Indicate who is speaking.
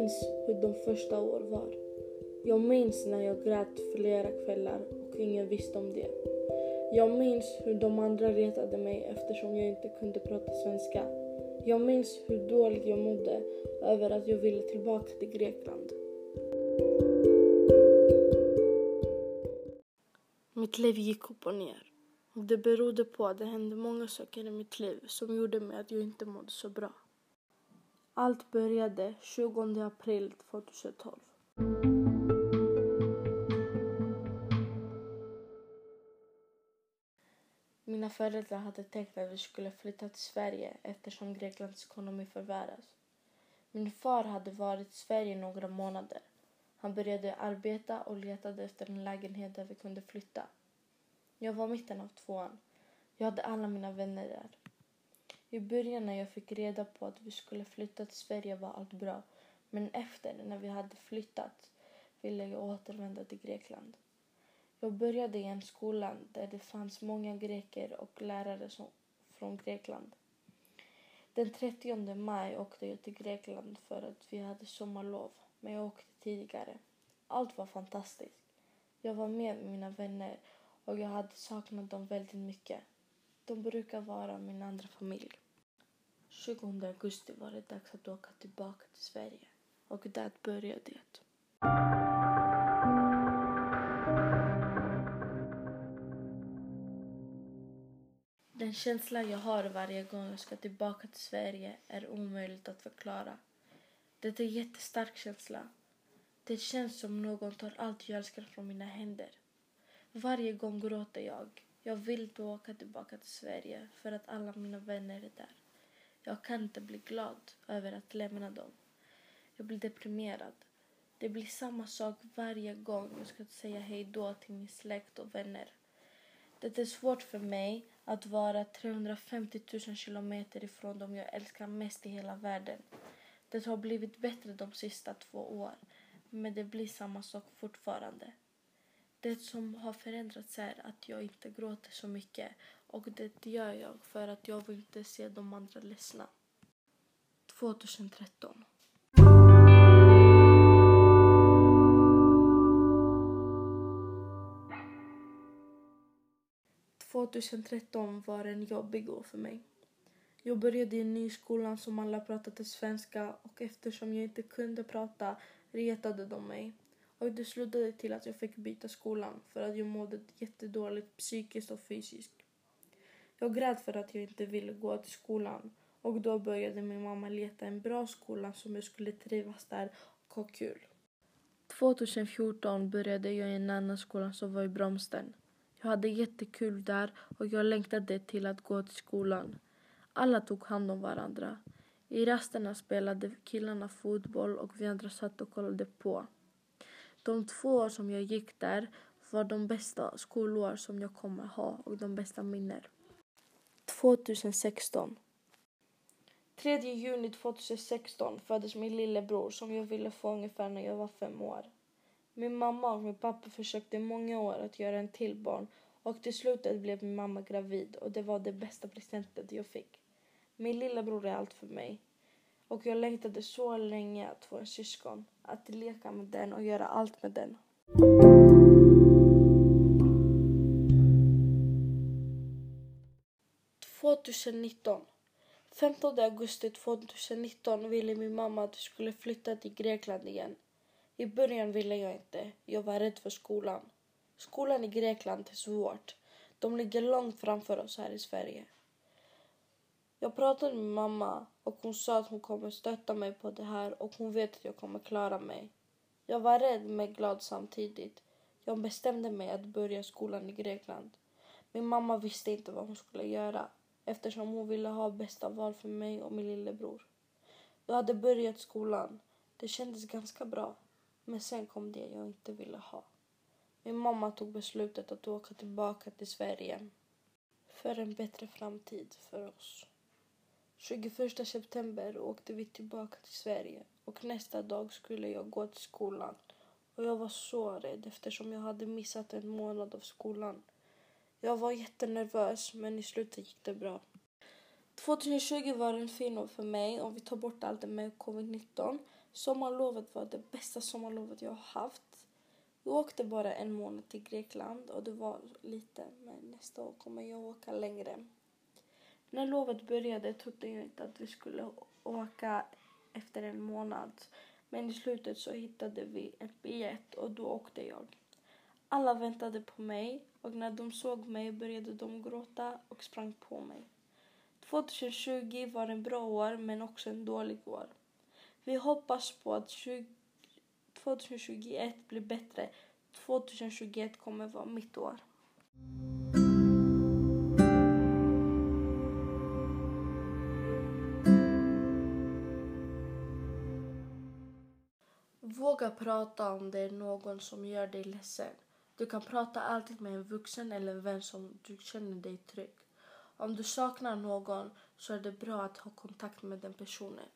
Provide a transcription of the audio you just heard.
Speaker 1: minns hur de första åren var. Jag minns när jag grät flera kvällar och ingen visste om det. Jag minns hur de andra retade mig eftersom jag inte kunde prata svenska. Jag minns hur dåligt jag mådde över att jag ville tillbaka till Grekland. Mitt liv gick upp och ner. Det berodde på att det hände många saker i mitt liv som gjorde mig att jag inte mådde så bra. Allt började 20 april 2012. Mina föräldrar hade tänkt att vi skulle flytta till Sverige eftersom Greklands ekonomi förvärras. Min far hade varit i Sverige några månader. Han började arbeta och letade efter en lägenhet där vi kunde flytta. Jag var mitten av tvåan. Jag hade alla mina vänner där. I början när jag fick reda på att vi skulle flytta till Sverige var allt bra. Men efter, när vi hade flyttat, ville jag återvända till Grekland. Jag började i en skola där det fanns många greker och lärare som, från Grekland. Den 30 maj åkte jag till Grekland för att vi hade sommarlov, men jag åkte tidigare. Allt var fantastiskt. Jag var med mina vänner och jag hade saknat dem väldigt mycket. De brukar vara min andra familj. 20 augusti var det dags att åka tillbaka till Sverige och där började det. Den känsla jag har varje gång jag ska tillbaka till Sverige är omöjligt att förklara. Det är en jättestark känsla. Det känns som någon tar allt jag älskar från mina händer. Varje gång gråter jag. Jag vill då åka tillbaka till Sverige för att alla mina vänner är där. Jag kan inte bli glad över att lämna dem. Jag blir deprimerad. Det blir samma sak varje gång jag ska säga hej då till min släkt och vänner. Det är svårt för mig att vara 350 000 kilometer ifrån dem jag älskar mest i hela världen. Det har blivit bättre de sista två åren, men det blir samma sak fortfarande. Det som har förändrats är att jag inte gråter så mycket och det gör jag för att jag vill inte se de andra ledsna. 2013 2013 var en jobbig år för mig. Jag började i en ny skola som alla pratade svenska och eftersom jag inte kunde prata retade de mig. Och det slutade till att jag fick byta skolan för att jag mådde jättedåligt psykiskt och fysiskt. Jag grät för att jag inte ville gå till skolan och då började min mamma leta en bra skola som jag skulle trivas där och ha kul. 2014 började jag i en annan skola som var i Bromsten. Jag hade jättekul där och jag längtade till att gå till skolan. Alla tog hand om varandra. I rasterna spelade killarna fotboll och vi andra satt och kollade på. De två år som jag gick där var de bästa skolår som jag kommer ha och de bästa minnen. 2016 3 juni 2016 föddes min lillebror som jag ville få ungefär när jag var fem år. Min mamma och min pappa försökte i många år att göra en till barn och till slutet blev min mamma gravid och det var det bästa presenten jag fick. Min lillebror är allt för mig och jag längtade så länge att få en syskon, att leka med den och göra allt med den. –2019 15 augusti 2019 ville min mamma att vi skulle flytta till Grekland igen. I början ville jag inte. Jag var rädd för skolan. Skolan i Grekland är svårt. De ligger långt framför oss här i Sverige. Jag pratade med mamma och hon sa att hon kommer stötta mig på det här och hon vet att jag kommer klara mig. Jag var rädd men glad samtidigt. Jag bestämde mig att börja skolan i Grekland. Min mamma visste inte vad hon skulle göra eftersom hon ville ha bästa val för mig och min lillebror. Jag hade börjat skolan. Det kändes ganska bra. Men sen kom det jag inte ville ha. Min mamma tog beslutet att åka tillbaka till Sverige för en bättre framtid för oss. 21 september åkte vi tillbaka till Sverige och nästa dag skulle jag gå till skolan. Och jag var så rädd eftersom jag hade missat en månad av skolan. Jag var jättenervös men i slutet gick det bra. 2020 var en fin år för mig om vi tar bort allt med covid-19 Sommarlovet var det bästa sommarlovet jag har haft. Jag åkte bara en månad till Grekland och det var lite, men nästa år kommer jag åka längre. När lovet började trodde jag inte att vi skulle åka efter en månad. Men i slutet så hittade vi en biljett och då åkte jag. Alla väntade på mig och när de såg mig började de gråta och sprang på mig. 2020 var en bra år men också en dålig år. Vi hoppas på att 2021 blir bättre. 2021 kommer vara mitt år. Våga prata om det är någon som gör dig ledsen. Du kan prata alltid med en vuxen eller en vän som du känner dig trygg. Om du saknar någon så är det bra att ha kontakt med den personen.